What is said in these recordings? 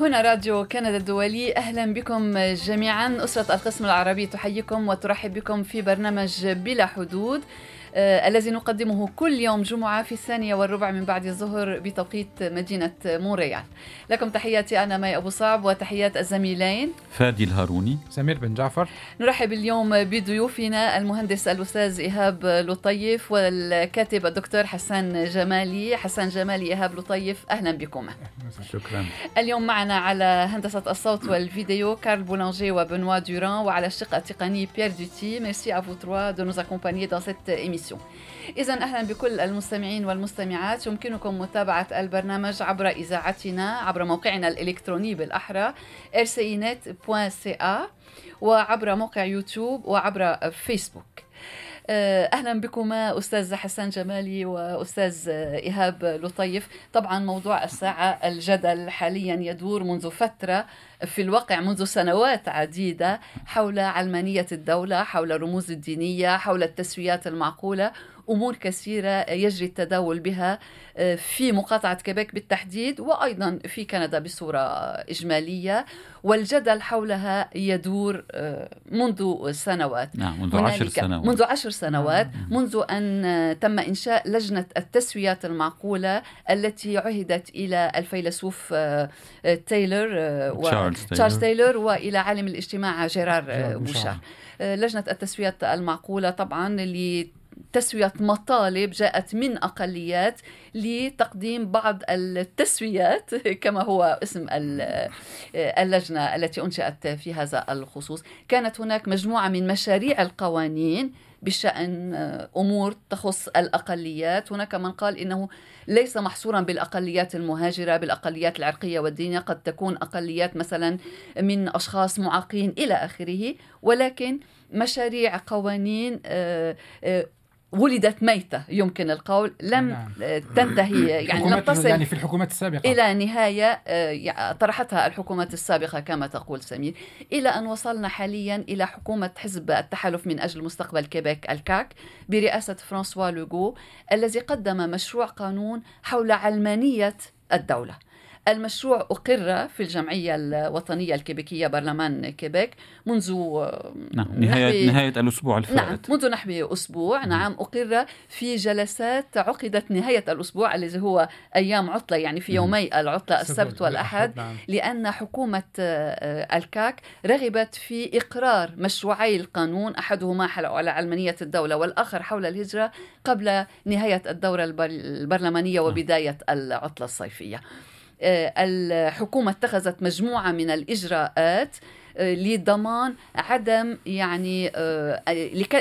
هنا راديو كندا الدولي أهلا بكم جميعا. أسرة القسم العربي تحييكم وترحب بكم في برنامج بلا حدود. الذي نقدمه كل يوم جمعة في الثانية والربع من بعد الظهر بتوقيت مدينة مونريال لكم تحياتي أنا مي أبو صعب وتحيات الزميلين. فادي الهاروني. سمير بن جعفر. نرحب اليوم بضيوفنا المهندس الأستاذ إيهاب لطيف والكاتب الدكتور حسن جمالي. حسن جمالي إيهاب لطيف أهلا بكم شكرا. اليوم معنا على هندسة الصوت والفيديو كارل بولانجي وبنوا دوران وعلى الشق التقني بيير دوتي merci à vous trois de nous accompagner dans cette émission. إذا أهلا بكل المستمعين والمستمعات. يمكنكم متابعة البرنامج عبر إذاعتنا عبر موقعنا الإلكتروني بالأحرى rcinet.ca وعبر موقع يوتيوب وعبر فيسبوك. أهلا بكما أستاذ حسن جمالي وأستاذ إيهاب لطيف. طبعا موضوع الساعة الجدل حاليا يدور منذ فترة في الواقع منذ سنوات عديدة حول علمانيه الدولة حول الرموز الدينية حول التسويات المعقولة. أمور كثيرة يجري التداول بها آه، في مقاطعة كيبيك بالتحديد وأيضا في كندا بصورة إجمالية والجدل حولها يدور آه، منذ سنوات. نعم منذ عشر سنوات. منذ عشر سنوات منذ أن تم إنشاء لجنة التسويات المعقولة التي عهدت إلى الفيلسوف آه، تايلور تشارلز تايلور. وإلى عالم الاجتماع جيرار بوشار لجنة التسويات المعقولة طبعا اللي تسوية مطالب جاءت من أقليات لتقديم بعض التسويات كما هو اسم اللجنة التي أنشأت في هذا الخصوص. كانت هناك مجموعة من مشاريع القوانين بشأن أمور تخص الأقليات. هناك من قال إنه ليس محصورا بالأقليات المهاجرة بالأقليات العرقية والدينية. قد تكون أقليات مثلا من أشخاص معاقين إلى آخره ولكن مشاريع قوانين آه، آه، ولدت ميتة يمكن القول. لم نعم. تنتهي يعني لم تصل يعني في الحكومات السابقة. إلى نهاية آه، طرحتها الحكومات السابقة كما تقول سمير. إلى أن وصلنا حاليا إلى حكومة حزب التحالف من أجل مستقبل كيبيك الكاك برئاسة فرانسوا لوغو الذي قدم مشروع قانون حول علمانية الدولة. المشروع أقر في الجمعية الوطنية الكيبيكية برلمان كيبيك منذ نعم نهاية, نهاية الأسبوع الفائت نعم منذ نحو أسبوع نعم أقر في جلسات عقدت نهاية الأسبوع الذي هو أيام عطلة يعني في يومي العطلة السبت والأحد نعم. لأن حكومة آه، الكاك رغبت في إقرار مشروعي القانون أحدهما على علمانية الدولة والآخر حول الهجرة قبل نهاية الدورة البرلمانية نعم. وبداية العطلة الصيفية آه، الحكومة اتخذت مجموعة من الإجراءات آه، لضمان عدم يعني آه،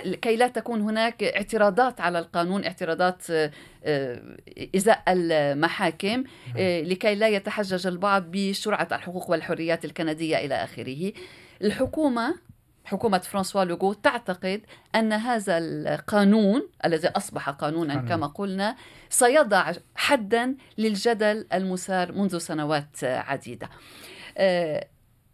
لكي لا تكون هناك اعتراضات على القانون اعتراضات إزاء المحاكم لكي لا يتحجج البعض بشرعه الحقوق والحريات الكندية إلى آخره. الحكومة حكومة فرانسوا لوغو تعتقد أن هذا القانون الذي أصبح قانونا كما قلنا سيضع حدا للجدل المثار منذ سنوات عديدة. آه،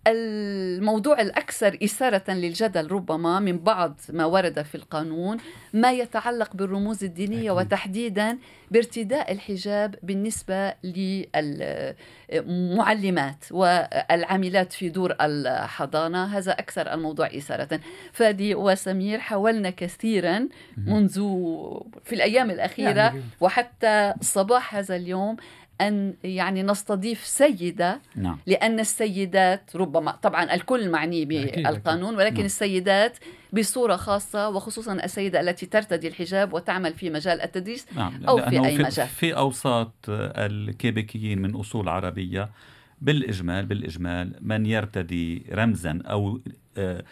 الموضوع الأكثر إثارة للجدل ربما من بعض ما ورد في القانون ما يتعلق بالرموز الدينية وتحديدا بارتداء الحجاب بالنسبة للمعلمات والعاملات في دور الحضانة. هذا أكثر الموضوع إثارة. فادي وسمير حاولنا كثيرا منذ في الأيام الأخيرة يعني وحتى صباح هذا اليوم أن يعني نستضيف سيدة نعم. لأن السيدات ربما طبعا الكل معني بالقانون ولكن نعم. السيدات بصورة خاصة وخصوصا السيدة التي ترتدي الحجاب وتعمل في مجال التدريس نعم. أو في أي في مجال في أوساط الكيبيكيين من أصول عربية بالإجمال بالإجمال من يرتدي رمزا أو آه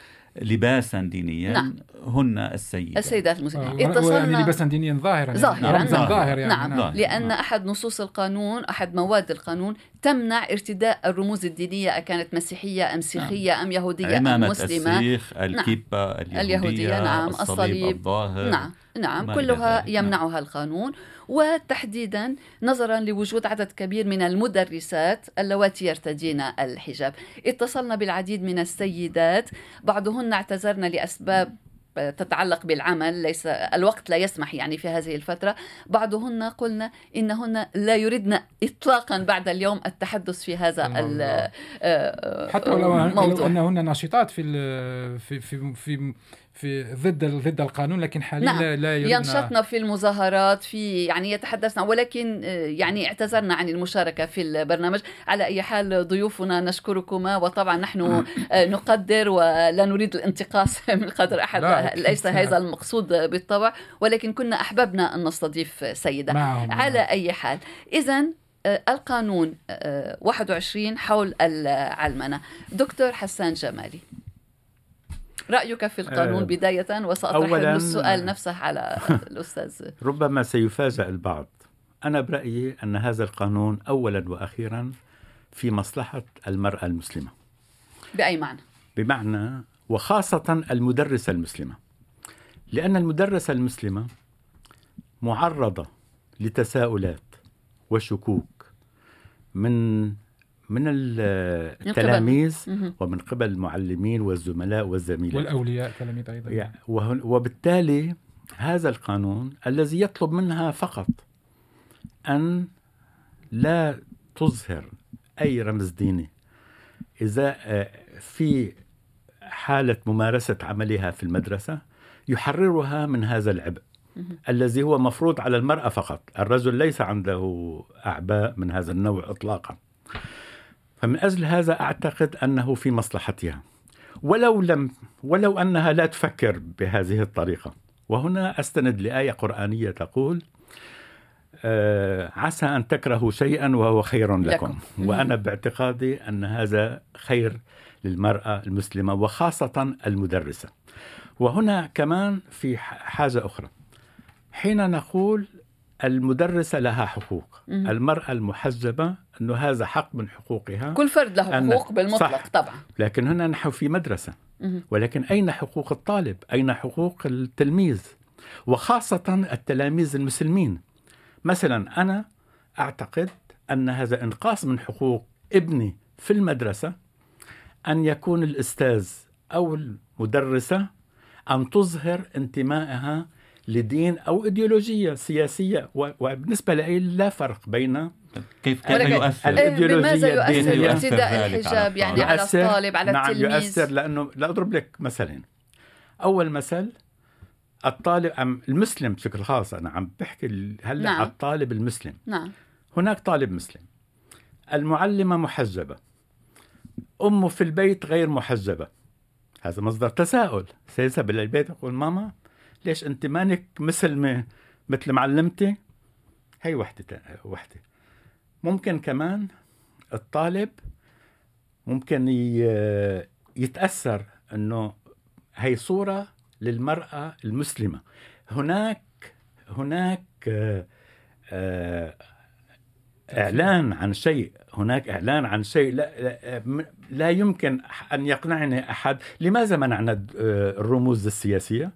لباسا دينيا نعم. هن السيدات السيدات المسلمات آه، اتصلنا لباسا دينيا ظاهرا ظاهرا يعني. نعم. ظاهر يعني نعم. نعم. لأن أحد نصوص القانون أحد مواد القانون تمنع ارتداء الرموز الدينية أكانت مسيحية أم سيخية نعم. أم يهودية أم مسلمة السيخ الكيبة نعم. اليهودية, اليهودية نعم الصليب الظاهر نعم نعم كلها يمنعها نعم. القانون وتحديدا نظرا لوجود عدد كبير من المدرسات اللواتي يرتدين الحجاب. اتصلنا بالعديد من السيدات بعضهن اعتذرن لأسباب تتعلق بالعمل ليس الوقت لا يسمح يعني في هذه الفترة. بعضهن قلنا إنهن لا يردن إطلاقا بعد اليوم التحدث في هذا الموضوع حتى لو أنهن نشيطات في في في, في في ضد ضد القانون لكن حاليا نعم. لا, لا ينشطنا في المظاهرات في يعني يتحدثنا ولكن آه، يعني اعتذرنا عن المشاركة في البرنامج. على أي حال ضيوفنا نشكركما وطبعا نحن آه، نقدر ولا نريد الانتقاص من قدر أحد ليس هذا المقصود بالطبع ولكن كنا أحببنا أن نستضيف سيدة. معهم. على أي حال اذا آه، القانون 21 حول العلمنه دكتور حسان جمالي. رأيك في القانون آه، بداية وسأطرح السؤال نفسه على الأستاذ. ربما سيفاجأ البعض. أنا برأيي أن هذا القانون أولا وأخيرا في مصلحة المرأة المسلمة. بأي معنى؟ بمعنى وخاصة المدرسة المسلمة. لأن المدرسة المسلمة معرضة لتساؤلات وشكوك من من التلاميذ ومن قبل المعلمين والزملاء والزميلات. والأولياء تلاميذ أيضا. وبالتالي هذا القانون الذي يطلب منها فقط أن لا تظهر أي رمز ديني. إذا آه، في حالة ممارسة عملها في المدرسة يحررها من هذا العبء. الذي هو مفروض على المرأة فقط. الرجل ليس عنده أعباء من هذا النوع إطلاقا. فمن أجل هذا أعتقد أنه في مصلحتها. ولو لم ولو أنها لا تفكر بهذه الطريقة. وهنا أستند لآية قرآنية تقول آه عسى أن تكرهوا شيئا وهو خير لكم, لكم. وأنا باعتقادي أن هذا خير للمرأة المسلمة وخاصة المدرسة. وهنا كمان في حاجة أخرى. حين نقول المدرسة لها حقوق مم. المرأة المحجبة أنه هذا حق من حقوقها كل فرد له حقوق بالمطلق صح. طبعا لكن هنا نحن في مدرسة مم. ولكن أين حقوق الطالب أين حقوق التلميذ وخاصة التلاميذ المسلمين مثلا أنا أعتقد أن هذا إنقاص من حقوق ابني في المدرسة أن يكون الأستاذ أو المدرسة أن تظهر انتمائها لدين أو إيديولوجية سياسية. وبالنسبة لي لا فرق بين كيف كيف يؤثر؟ الإيديولوجية يؤثر؟ ارتداء الحجاب يعني على الطالب على نعم التلميذ يؤثر لأنه لا أضرب لك مثلين أول مثل الطالب أم المسلم بشكل خاص أنا عم بحكي هلأ نعم. الطالب المسلم. نعم. هناك طالب مسلم. المعلمة محجبة. أمه في البيت غير محجبة. هذا مصدر تساؤل. سيذهب إلى البيت يقول ماما ليش انت مانك مسلمه مثل معلمتي هي وحدة وحدة. ممكن كمان الطالب ممكن يتأثر إنه هي صورة للمرأة المسلمة. هناك هناك آه، آه، إعلان عن شيء. هناك إعلان عن شيء. لا, لا, لا يمكن أن يقنعني أحد. لماذا منعنا الرموز السياسية؟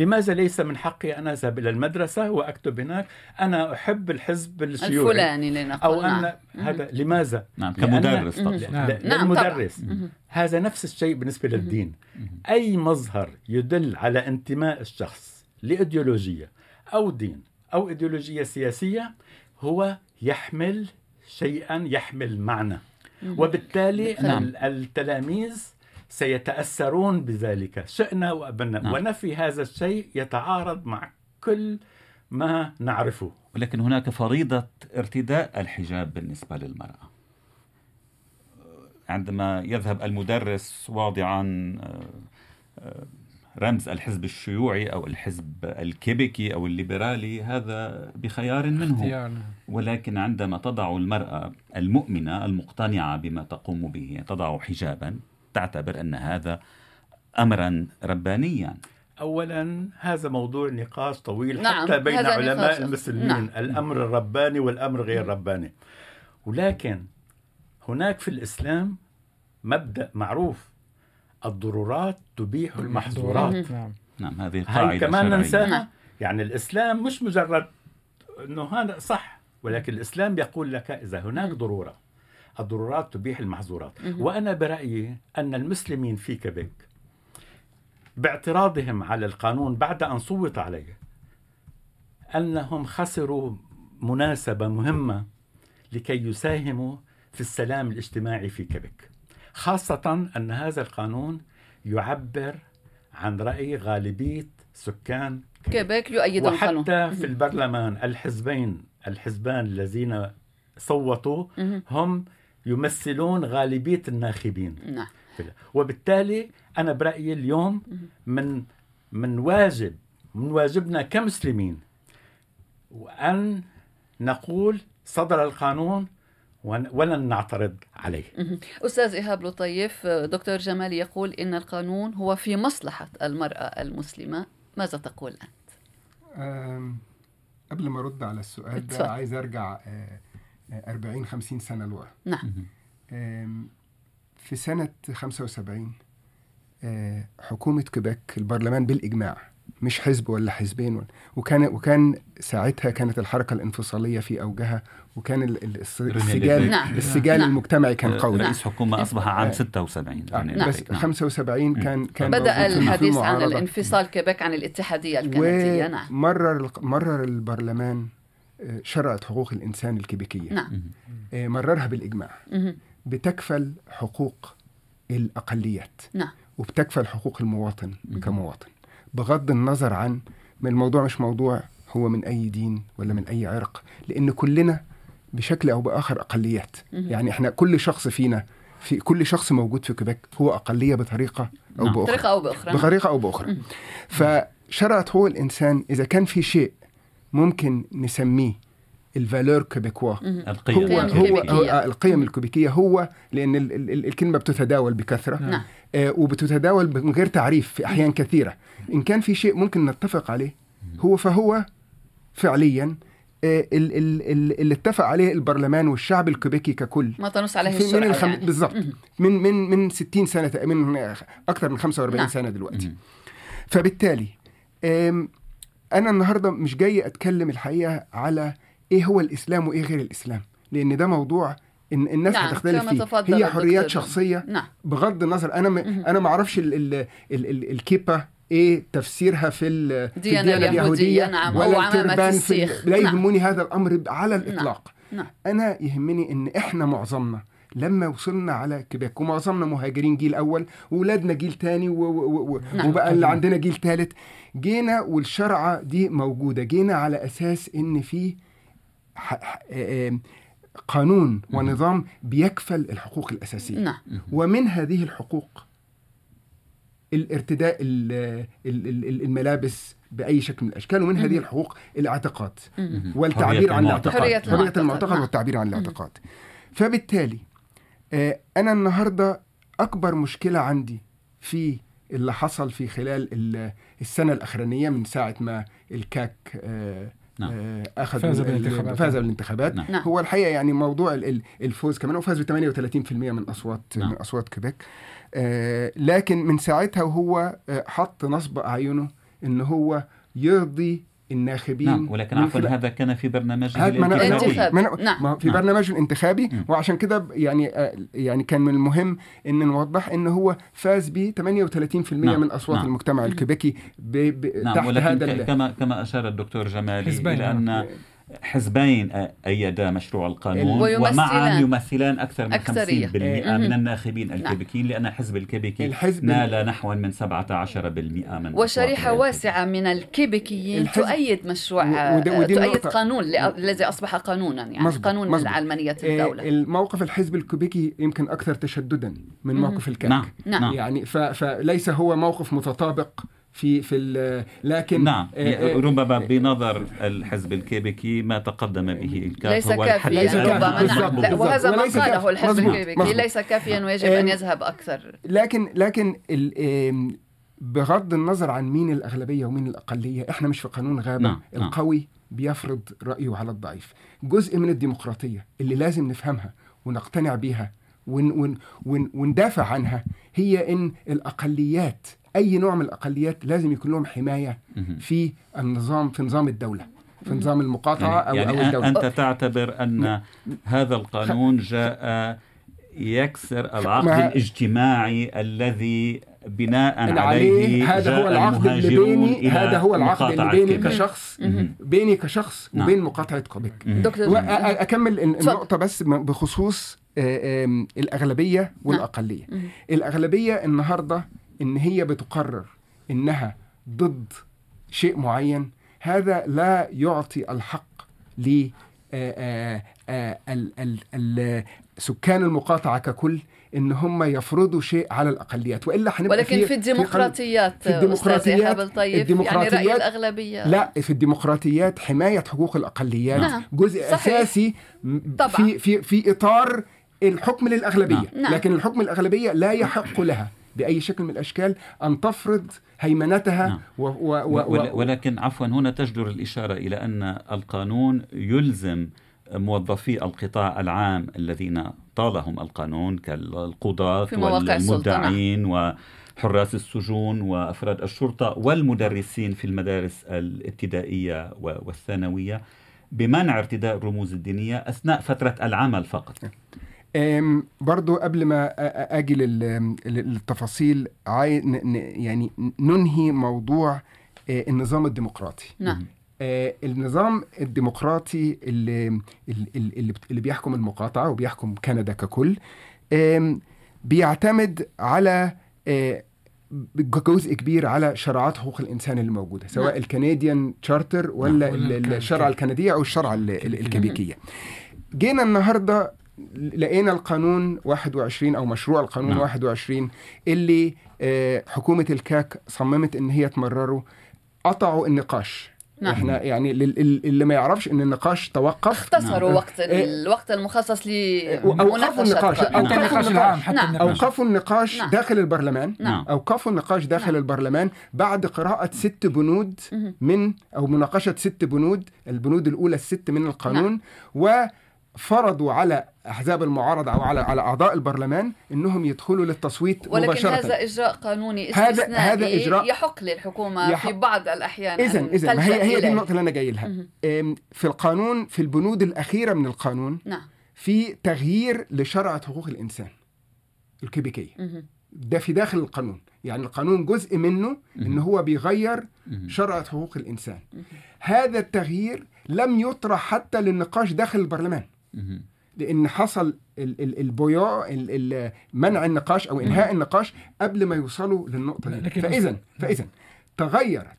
لماذا ليس من حقي أن أذهب إلى المدرسة وأكتب هناك؟ أنا أحب الحزب الشيوعي الفلاني لنقول أو أن نعم. هذا لماذا؟ نعم كمدرس طبعا. نعم. للمدرس. نعم هذا نفس الشيء بالنسبة للدين. أي مظهر يدل على انتماء الشخص لإيديولوجية أو دين أو إيديولوجية سياسية هو يحمل شيئا يحمل معنى. وبالتالي نعم. التلاميذ سيتأثرون بذلك. شئنا وأبنا. نعم. ونفي هذا الشيء يتعارض مع كل ما نعرفه. ولكن هناك فريضة ارتداء الحجاب بالنسبة للمرأة. عندما يذهب المدرس واضعا آه، آه، رمز الحزب الشيوعي أو الحزب الكيبيكي أو الليبرالي هذا بخيار منه. ولكن عندما تضع المرأة المؤمنة المقتنعة بما تقوم به تضع حجابا تعتبر أن هذا أمرا ربانيا. اولا هذا موضوع نقاش طويل نعم حتى بين علماء المسلمين. نعم. الأمر الرباني والأمر غير رباني. ولكن هناك في الإسلام مبدأ معروف. الضرورات تبيح المحظورات. نعم. نعم. هذه قاعدة هاي كمان ننساها. نعم. يعني الإسلام مش مجرد إنه هذا صح ولكن الإسلام يقول لك إذا هناك ضرورة. الضرورات تبيح المحظورات. وأنا برأيي أن المسلمين في كيبيك باعتراضهم على القانون بعد أن صوت عليه أنهم خسروا مناسبة مهمة لكي يساهموا في السلام الاجتماعي في كيبك خاصة أن هذا القانون يعبر عن رأي غالبية سكان كيبك يؤيدون القانون. وحتى في البرلمان الحزبين الحزبان الذين صوتوا هم يمثلون غالبية الناخبين. نعم. وبالتالي أنا برأيي اليوم من من واجب من واجبنا كمسلمين وأن نقول صدر القانون ولن نعترض عليه. أستاذ إيهاب لطيف دكتور جمال يقول إن القانون هو في مصلحة المرأة المسلمة. ماذا تقول أنت؟ قبل ما أرد على السؤال ده عايز أرجع 40 50 سنة لورا نعم. في سنة 75 حكومة كيبك البرلمان بالإجماع مش حزب ولا حزبين ولا وكان وكان ساعتها كانت الحركة الانفصالية في أوجها وكان السجال نعم. السجال نعم. المجتمعي كان قوي. رئيس حكومة أصبح عام 76 آه. يعني بس نعم. 75 كان كان بدا الحديث عن الانفصال كيبك عن الاتحادية الكندية نعم. مرر مرر البرلمان آه، شرعت حقوق الإنسان الكيبيكيه نعم. آه، مررها بالإجماع. بتكفل حقوق الأقليات. نعم. وبتكفل حقوق المواطن كمواطن. بغض النظر عن من الموضوع مش موضوع هو من أي دين ولا من أي عرق لأن كلنا بشكل أو بآخر أقليات. يعني إحنا كل شخص فينا في كل شخص موجود في كيبك هو أقلية بطريقة أو نعم. بأخرى. بطريقة أو بأخرى. بطريقة أو بأخرى. فشرعت حقوق الإنسان إذا كان في شيء ممكن نسميه ال valeurs québécoises. القيم. هو هو آه، القيم الكوبيكية هو لأن ال ال الكلمة بتتداول بكثرة. نعم. آه وبتتداول من غير تعريف في أحيان كثيرة. إن كان في شيء ممكن نتفق عليه هو فهو فعليا آه اللي اتفق عليه البرلمان والشعب الكوبيكي ككل. ما تنص عليه الشرع من الخم... يعني. بالضبط. من من من 60 سنة من أكثر من 45 نعم. سنة دلوقتي. فبالتالي أنا النهارده مش جاي أتكلم الحقيقة على إيه هو الإسلام وإيه غير الإسلام لأن ده موضوع إن الناس نعم هتختلف فيه هي حريات شخصية نعم. بغض النظر أنا م... أنا ما أعرفش ال... ال... ال... ال... الكيبة إيه تفسيرها في الديانة, الديانة اليهودية نعم ولا التربان في لا نعم. يهمني نعم. هذا الأمر على نعم. الإطلاق نعم. أنا يهمني إن إحنا معظمنا لما وصلنا على كيبيك ومعظمنا مهاجرين جيل أول وولادنا جيل تاني و... و... و... نعم. وبقى اللي عندنا جيل ثالث جينا والشرعة دي موجودة. جينا على أساس إن في قانون ونظام بيكفل الحقوق الأساسية. نعم. ومن هذه الحقوق الارتداء الملابس بأي شكل من الأشكال ومن هذه الحقوق الاعتقاد والتعبير عن الاعتقاد. حرية المعتقد نعم. والتعبير عن الاعتقاد. فبالتالي أنا النهارده أكبر مشكلة عندي في اللي حصل في خلال السنة الأخرانية من ساعة ما الكاك آه، نعم. آه، أخذ فاز بالانتخابات فاز بالانتخابات نعم. هو الحقيقة يعني موضوع الفوز كمان وفاز ب 38% من أصوات نعم. من أصوات كيبيك آه لكن من ساعتها وهو آه حط نصب أعينه إن هو يرضي الناخبين نعم ولكن عفوا هذا كان في برنامجه الانتخابي نعم. في نعم. برنامجه الانتخابي م. وعشان كده يعني آه يعني كان من المهم إن نوضح إن هو فاز ب 38% نعم. من أصوات نعم. المجتمع الكيبيكي ب... ب... نعم. تحت ولكن هذا كما كما أشار الدكتور جمالي إلى أن نعم. حزبين أيدا مشروع القانون ومعا يمثلان أكثر من 50% من الناخبين نعم. الكيبيكيين لأن الحزب الكيبيكي الحزب نال نحو من 17% من وشريحة واسعة من الكيبيكيين تؤيد مشروع تؤيد قانون الذي أصبح قانونا يعني مزبط. قانون مزبط. علمانية الدولة الموقف الحزب الكيبيكي يمكن أكثر تشددا من موقف الكاك نعم. نعم. يعني فليس هو موقف متطابق في في لكن نعم. آه، آه، ربما بنظر الحزب الكيبيكي ما تقدم به الكاف ليس هو كافيا ليس ربما. نعم وهذا ما قاله الحزب الكيبيكي. ليس كافيا ويجب أن يذهب أكثر. لكن لكن بغض النظر عن مين الأغلبية ومين الأقلية إحنا مش في قانون غابة. نعم. نعم. القوي بيفرض رأيه على الضعيف. جزء من الديمقراطية اللي لازم نفهمها ونقتنع بيها ون ون ون وندافع عنها هي إن الأقليات أي نوع من الأقليات لازم يكون لهم حماية في النظام في نظام الدولة في نظام المقاطعة يعني أو يعني أو الدولة. أنت تعتبر أن هذا القانون جاء يكسر العقد الاجتماعي الذي بناء عليه هذا هو العقد اللي بيني هذا هو العقد اللي بيني كشخص بيني كشخص نعم. وبين مقاطعة كوبيك أكمل النقطة بس بخصوص الأغلبية نعم. والأقلية. الأغلبية النهارده إن هي بتقرر إنها ضد شيء معين هذا لا يعطي الحق ل سكان المقاطعة ككل إن هم يفرضوا شيء على الأقليات وإلا هنبقى ولكن في, في الديمقراطيات في الديمقراطيات طيب الديمقراطيات يعني رأي الأغلبية لا في الديمقراطيات حماية حقوق الأقليات نعم. جزء صحيح. أساسي طبعا. في في في إطار الحكم للأغلبية نعم. لكن الحكم الأغلبية لا يحق لها بأي شكل من الأشكال أن تفرض هيمنتها نعم. و و و ولكن عفوا هنا تجدر الإشارة إلى أن القانون يلزم موظفي القطاع العام الذين طالهم القانون كالقضاة والمدعين وحراس السجون وأفراد الشرطة والمدرسين في المدارس الابتدائية والثانوية بمنع ارتداء الرموز الدينية أثناء فترة العمل فقط. برضو قبل ما أجي للتفاصيل يعني ننهي موضوع النظام الديمقراطي. نعم. النظام الديمقراطي اللي, اللي, اللي بيحكم المقاطعة وبيحكم كندا ككل بيعتمد على جزء كبير على شرعات حقوق الإنسان اللي موجودة سواء نعم. الكنديان تشارتر ولا نعم. الشرع الكندية أو الشرع الكيبيكيه جينا النهارده لقينا القانون 21 أو مشروع القانون نعم. 21 اللي آه، حكومة الكاك صممت إن هي تمرره قطعوا النقاش نعم. إحنا يعني اللي ما يعرفش إن النقاش توقف اختصروا نعم. وقت. الوقت المخصص أوقفوا النقاش أوقفوا النقاش نعم. أوقفوا النقاش نعم. داخل البرلمان نعم. أوقفوا النقاش داخل نعم. البرلمان بعد قراءة ست بنود من أو مناقشة ست بنود البنود الأولى الست من القانون نعم. و فرضوا على أحزاب المعارضة أو على على أعضاء البرلمان إنهم يدخلوا للتصويت ولكن مباشرة. ولكن هذا إجراء قانوني هذا هذا إجراء يحق للحكومة يحق. في بعض الأحيان اذا اذا هي هي دي النقطة اللي أنا جاي لها. في القانون في البنود الأخيرة من القانون نعم. في تغيير لشرعة حقوق الإنسان الكيبيكيه ده في داخل القانون. يعني القانون جزء منه إن هو بيغير شرعة حقوق الإنسان. هذا التغيير لم يطرح حتى للنقاش داخل البرلمان. لأن حصل البياع منع النقاش أو إنهاء النقاش قبل ما يوصلوا للنقطة دي. فاذا فاذا تغيرت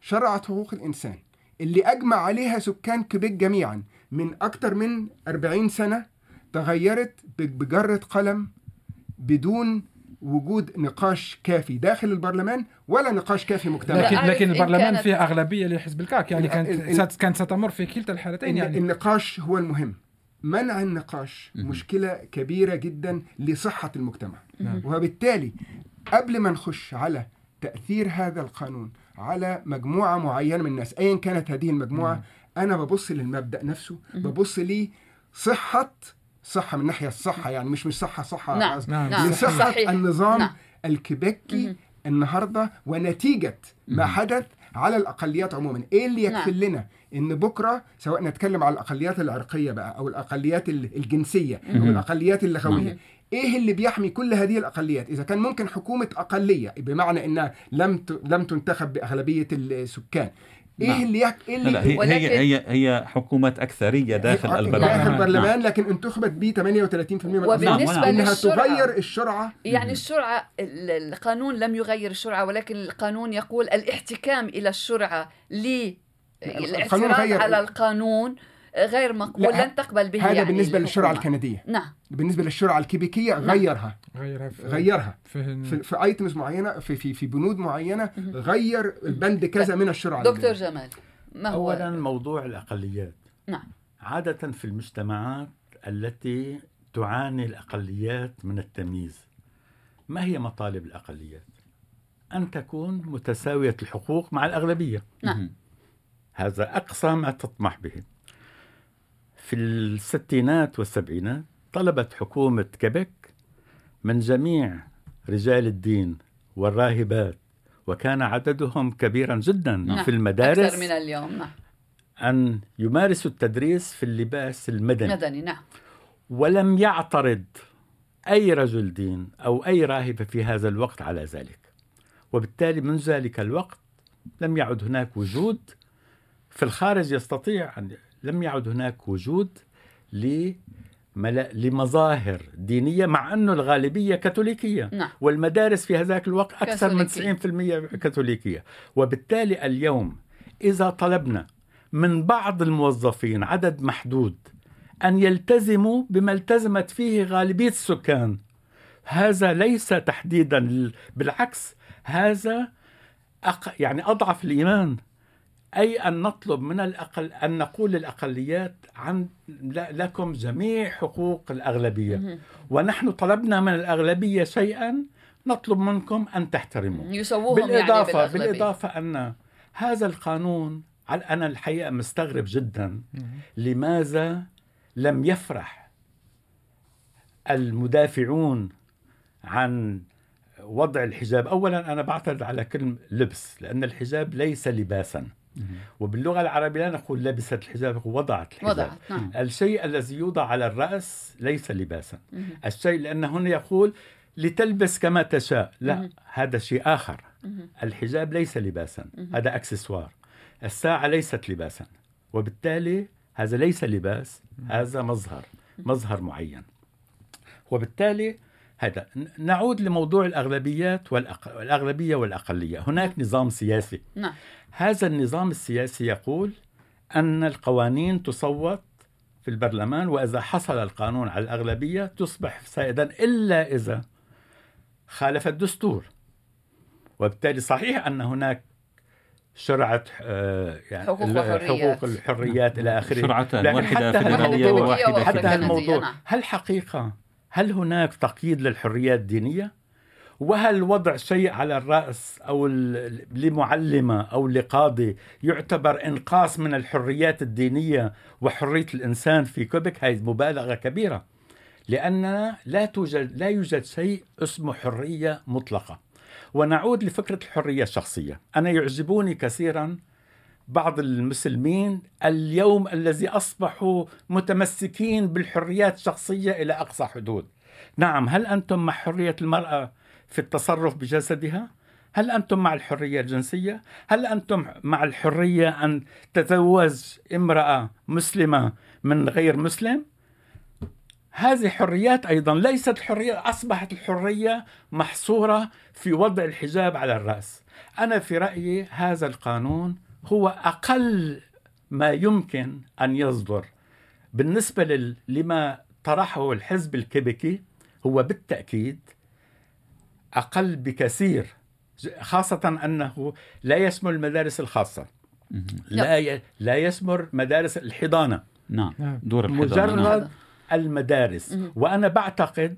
شرعه حقوق الإنسان. اللي أجمع عليها سكان كيبيك جميعا من أكثر من 40 سنة تغيرت بجرة قلم بدون وجود نقاش كافي داخل البرلمان ولا نقاش كافي مجتمعي لكن لكن البرلمان فيه أغلبية لحزب الكاك يعني كانت كانت ستمر في كلتا الحالتين يعني. النقاش هو المهم. منع النقاش مشكلة كبيرة جدا لصحة المجتمع نعم. وبالتالي قبل ما نخش على تأثير هذا القانون على مجموعة معينة من الناس ايا كانت هذه المجموعة نعم. أنا ببص للمبدأ نفسه ببص لصحه صحة من ناحية الصحة يعني مش مش صحة صحة نعم. نعم. لصحه. النظام نعم. الكيبكي النهارده ونتيجة ما حدث على الأقليات عموما. إيه اللي يكفل نعم. لنا إن بكرة سواء نتكلم على الأقليات العرقية بقى أو الأقليات الجنسية أو الأقليات اللغوية إيه اللي بيحمي كل هذه الأقليات؟ إذا كان ممكن حكومة أقلية بمعنى إنها لم لم تنتخب بأغلبية السكان إيه نعم. اللي يك... إيه اللي لا هي, ولكن... هي هي هي حكومة أكثرية داخل البرلمان داخل البرلمان نعم. لكن انتخبت ب 38% من وبالنسبة نعم. إنها تغير الشرعة يعني الشرعه القانون لم يغير الشرعة ولكن القانون يقول الاحتكام إلى الشرعة ل الاعتراض على القانون غير مقبول لن تقبل به هذا يعني بالنسبة للشرعه الكندية. نعم. بالنسبة للشرعه الكيبيكية نعم. غيرها. غيرها في غيرها. في, في, في ايتمز معينة في في في بنود معينة غير البند كذا من الشرعه دكتور جمال ما هو؟ اولا موضوع الأقليات. نعم. عادة في المجتمعات التي تعاني الأقليات من التمييز ما هي مطالب الأقليات؟ أن تكون متساوية الحقوق مع الأغلبية. نعم. هذا أقصى ما تطمح به. في الستينات والسبعينات طلبت حكومة كيبك من جميع رجال الدين والراهبات وكان عددهم كبيرا جدا نعم. في المدارس أكثر من اليوم نعم. أن يمارسوا التدريس في اللباس المدني مدني نعم ولم يعترض أي رجل دين أو أي راهبة في هذا الوقت على ذلك وبالتالي من ذلك الوقت لم يعد هناك وجود في الخارج يستطيع أن لم يعد هناك وجود لمظاهر دينية مع أنه الغالبية كاثوليكية. نعم. والمدارس في هذاك الوقت أكثر من 90% كاثوليكية. وبالتالي اليوم إذا طلبنا من بعض الموظفين عدد محدود أن يلتزموا بما التزمت فيه غالبية السكان هذا ليس تحديدا بالعكس هذا أق... يعني أضعف الإيمان. أي أن نطلب من الأقل أن نقول للأقليات عن لكم جميع حقوق الأغلبية. ونحن طلبنا من الأغلبية شيئا نطلب منكم أن تحترموا يسووهم بالإضافة يعني بالإضافة أن هذا القانون أنا الحقيقة مستغرب جدا. لماذا لم يفرح المدافعون عن وضع الحجاب؟ أولا أنا بعترض على كلمة لبس لأن الحجاب ليس لباسا. وباللغة العربية لا نقول لبست الحجاب وضعت الحجاب وضعت. نعم. الشيء الذي يوضع على الرأس ليس لباسا مم. الشيء لأن هنا يقول لتلبس كما تشاء لا مم. هذا شيء آخر مم. الحجاب ليس لباسا مم. هذا أكسسوار الساعة ليست لباسا وبالتالي هذا ليس لباس هذا مظهر مظهر معين وبالتالي هذا. نعود لموضوع الأغلبيات والأق... والأغلبية والأقلية. هناك نظام سياسي. نعم. هذا النظام السياسي يقول أن القوانين تصوت في البرلمان وإذا حصل القانون على الأغلبية تصبح سائدا إلا إذا خالف الدستور. وبالتالي صحيح أن هناك شرعة آه، يعني حقوق, وحريات. حقوق الحريات إلى آخره. شرعتان واحدة فيدرالية وواحدة حتى الموضوع. نعم. هل حقيقة هل هناك تقييد للحريات الدينية؟ وهل وضع شيء على الرأس أو لمعلمة أو لقاضي يعتبر إنقاص من الحريات الدينية وحرية الإنسان في كوبك؟ هذه مبالغة كبيرة لأننا لا توجد لا يوجد شيء اسمه حرية مطلقة. ونعود لفكرة الحرية الشخصية. أنا يعجبوني كثيرا بعض المسلمين اليوم الذي أصبحوا متمسكين بالحريات الشخصية إلى أقصى حدود نعم هل أنتم مع حرية المرأة في التصرف بجسدها؟ هل أنتم مع الحرية الجنسية؟ هل أنتم مع الحرية أن تتزوج امرأة مسلمة من غير مسلم؟ هذه حريات أيضا ليست الحرية أصبحت الحرية محصورة في وضع الحجاب على الرأس أنا في رأيي هذا القانون هو أقل ما يمكن أن يصدر. بالنسبة لما طرحه الحزب الكيبيكي هو بالتأكيد أقل بكثير خاصة أنه لا يشمل المدارس الخاصة. لا ي... لا يشمل مدارس الحضانة. نعم. دور الحضانة. مجرد المدارس. وأنا بعتقد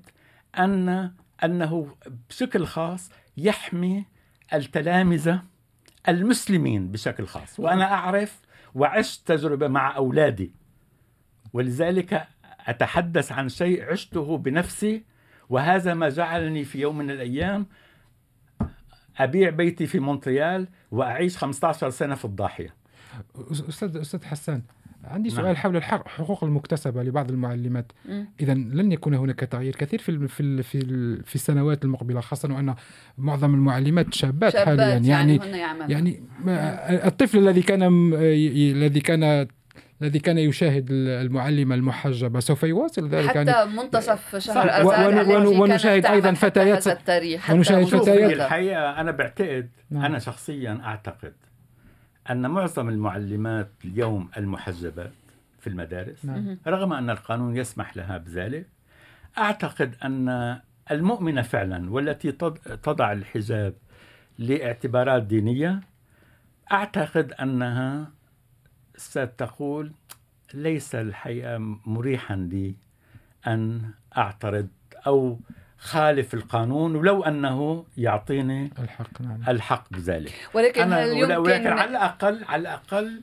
أن أنه بشكل خاص يحمي التلامذة المسلمين بشكل خاص. وأنا أعرف وعشت تجربة مع أولادي. ولذلك أتحدث عن شيء عشته بنفسي وهذا ما جعلني في يوم من الأيام أبيع بيتي في مونتريال وأعيش 15 سنة في الضاحية. أستاذ أستاذ حسان عندي نعم. سؤال حول الحقوق المكتسبة لبعض المعلمات اذا لن يكون هناك تغيير كثير في في في, في السنوات المقبلة خاصة وأن معظم المعلمات شابات, شابات حاليا. يعني يعني, يعني الطفل الذي كان الذي كان الذي كان يشاهد المعلمة المحجبة سوف يواصل ذلك. حتى يعني منتصف شهر أذار ونشاهد أيضا فتيات ونشاهد فتيات. الحقيقة أنا بعتقد نعم. أنا شخصيا أعتقد أن معظم المعلمات اليوم المحجبات في المدارس نعم. رغم أن القانون يسمح لها بذلك أعتقد أن المؤمنة فعلا والتي تضع الحجاب لاعتبارات دينية أعتقد أنها ستقول ليس الحقيقة مريحا لي أن أعترض أو خالف القانون ولو أنه يعطيني الحق نعم. الحق بذلك. ولكن أنا هل يمكن ولكن على الاقل على الأقل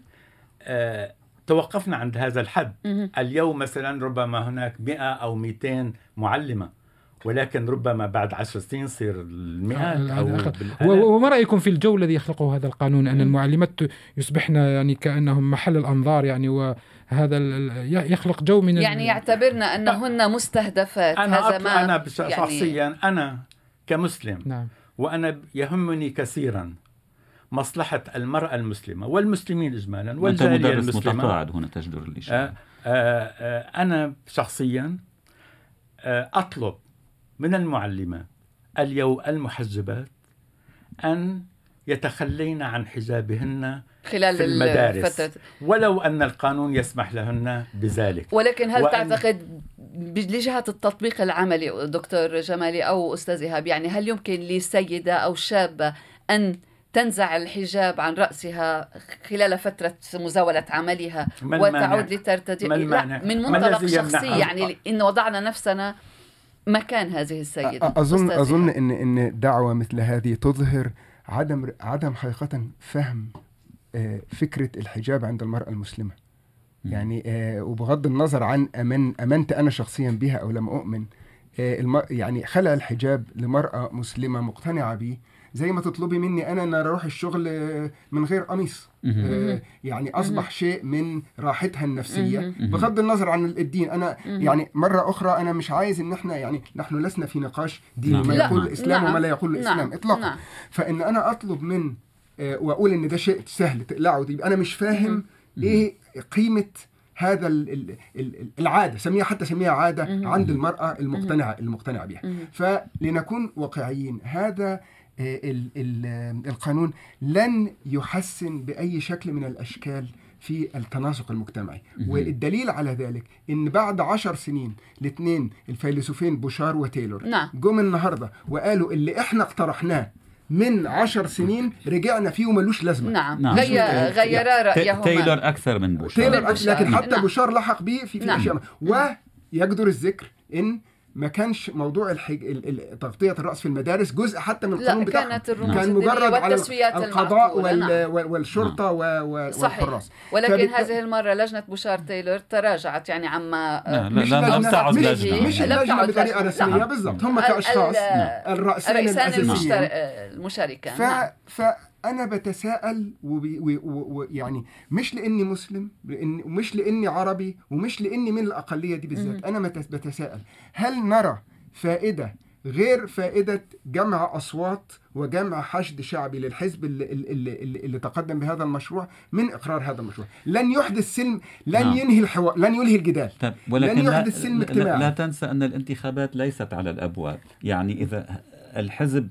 آه توقفنا عند هذا الحد. اليوم مثلا ربما هناك 100 أو 200 معلمة ولكن ربما بعد عشر سنين يصير المئات أو وما رأيكم في الجو الذي يخلقه هذا القانون؟ أن المعلمات يصبحن يعني كأنهم محل الأنظار يعني و هذا يخلق جو من يعني يعتبرنا انهن مستهدفات أنا هذا ما أنا شخصيا يعني أنا كمسلم. نعم. وأنا يهمني كثيرا مصلحة المرأة المسلمة والمسلمين إجمالا والجالية المسلمة. متقاعد هنا تجدر الإشارة. آه، آه، آه، أنا شخصيا أطلب من المعلمات اليوم المحجبات أن يتخلين عن حجابهن خلال في المدارس. الفترة. ولو أن القانون يسمح لهن بذلك. ولكن هل وأن... تعتقد لجهة التطبيق العملي دكتور جمالي أو أستاذ إيهاب يعني هل يمكن لسيدة أو شابة أن تنزع الحجاب عن رأسها خلال فترة مزاولة عملها وتعود لترتدي؟ لا من منطلق شخصي يعني إن وضعنا نفسنا مكان هذه السيدة أظن أظن إن إن دعوة مثل هذه تظهر عدم عدم حقيقة فهم آه، فكرة الحجاب عند المرأة المسلمة. يعني آه، وبغض النظر عن أمن أمنت أنا شخصيا بها أو لم أؤمن آه، يعني خلع الحجاب لمرأة مسلمة مقتنعة به زي ما تطلبي مني أنا إن أروح الشغل من غير قميص. يعني أصبح شيء من راحتها النفسية. بغض النظر عن الدين أنا يعني مرة أخرى أنا مش عايز إن إحنا يعني نحن لسنا في نقاش ديني نعم. ما يقول الإسلام وما لا يقول الإسلام نعم. اطلاقا. نعم. فإن أنا أطلب من وأقول إن ده شيء سهل تقلعه. يبقى أنا مش فاهم إيه قيمة هذا العادة. سميها حتى سميها عادة عند المرأة المقتنعة المقتنعة بها فلنكون واقعيين هذا القانون لن يحسن بأي شكل من الأشكال في التناسق المجتمعي. والدليل على ذلك إن بعد عشر سنين الاثنين الفيلسوفين بوشار وتايلور نعم. جم النهارده وقالوا اللي إحنا اقترحناه من عشر سنين رجعنا فيه وملوش لازمة. نعم, نعم. غير رايهما تايلور أكثر من بوشار. تايلور أكثر لكن حتى نعم. بوشار لحق به في, في نعم. أشياء ويجدر الذكر إن ما كانش موضوع الحج... تغطية الرأس في المدارس جزء حتى من القانون بتاعهم كانت كان مجرد على القضاء وال... نعم. والشرطة و... والحراس. ولكن فبت... هذه المرة لجنة بوشار تايلور تراجعت يعني عما لا مش لا لم تعد لجنة. مش اللجنه بطريقة رسمية بالضبط. هم كأشخاص. الرئيسين الأساسيين. المشاركة. ف... نعم. ف... أنا بتساءل ويعني مش لأني مسلم لأن ومش لأني عربي ومش لأني من الأقلية دي بالذات أنا بتساءل. هل نرى فائدة غير فائدة جمع أصوات وجمع حشد شعبي للحزب اللي, اللي, اللي, اللي تقدم بهذا المشروع من إقرار هذا المشروع؟ لن يحدث سلم لن نعم. ينهي الحوار لن يلهي الجدال. طب ولكن لن يحدث سلم اجتماعي لا, لا تنسى أن الانتخابات ليست على الأبواب. يعني إذا الحزب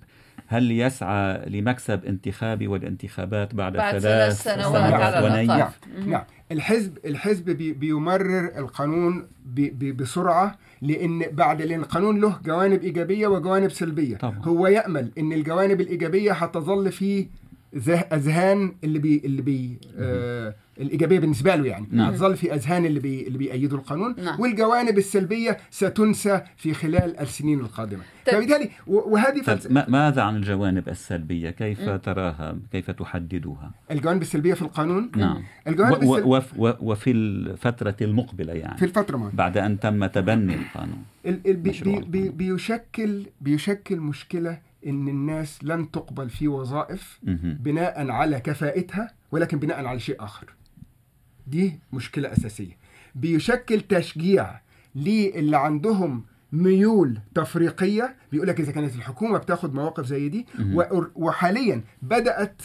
هل يسعى لمكسب انتخابي والانتخابات بعد, بعد ثلاث سنوات, سنوات ونيف نعم. نعم الحزب الحزب بي بيمرر القانون بي بسرعة لأن بعد لأن القانون له جوانب إيجابية وجوانب سلبية طبعا. هو يأمل إن الجوانب الإيجابية هتظل في أذهان اللي بي اللي بي آه الإيجابية بالنسبة له يعني. نعم. هتظل في أذهان اللي بي اللي بيأيدوا القانون. نعم. والجوانب السلبية ستنسى في خلال السنين القادمة. طيب. فبالتالي وهذه طيب ماذا عن الجوانب السلبية؟ كيف م. تراها؟ كيف تحددها الجوانب السلبية في القانون؟ نعم. الجوانب و و و وفي الفترة المقبلة يعني. في الفترة ما. بعد أن تم تبني القانون. ال ال بي بي بيشكل بيشكل مشكلة إن الناس لن تقبل في وظائف بناء على كفاءتها ولكن بناء على شيء آخر. دي مشكلة أساسية. بيشكل تشجيع للي عندهم ميول تفريقية بيقول لك إذا كانت الحكومة بتاخد مواقف زي دي وحاليا بدأت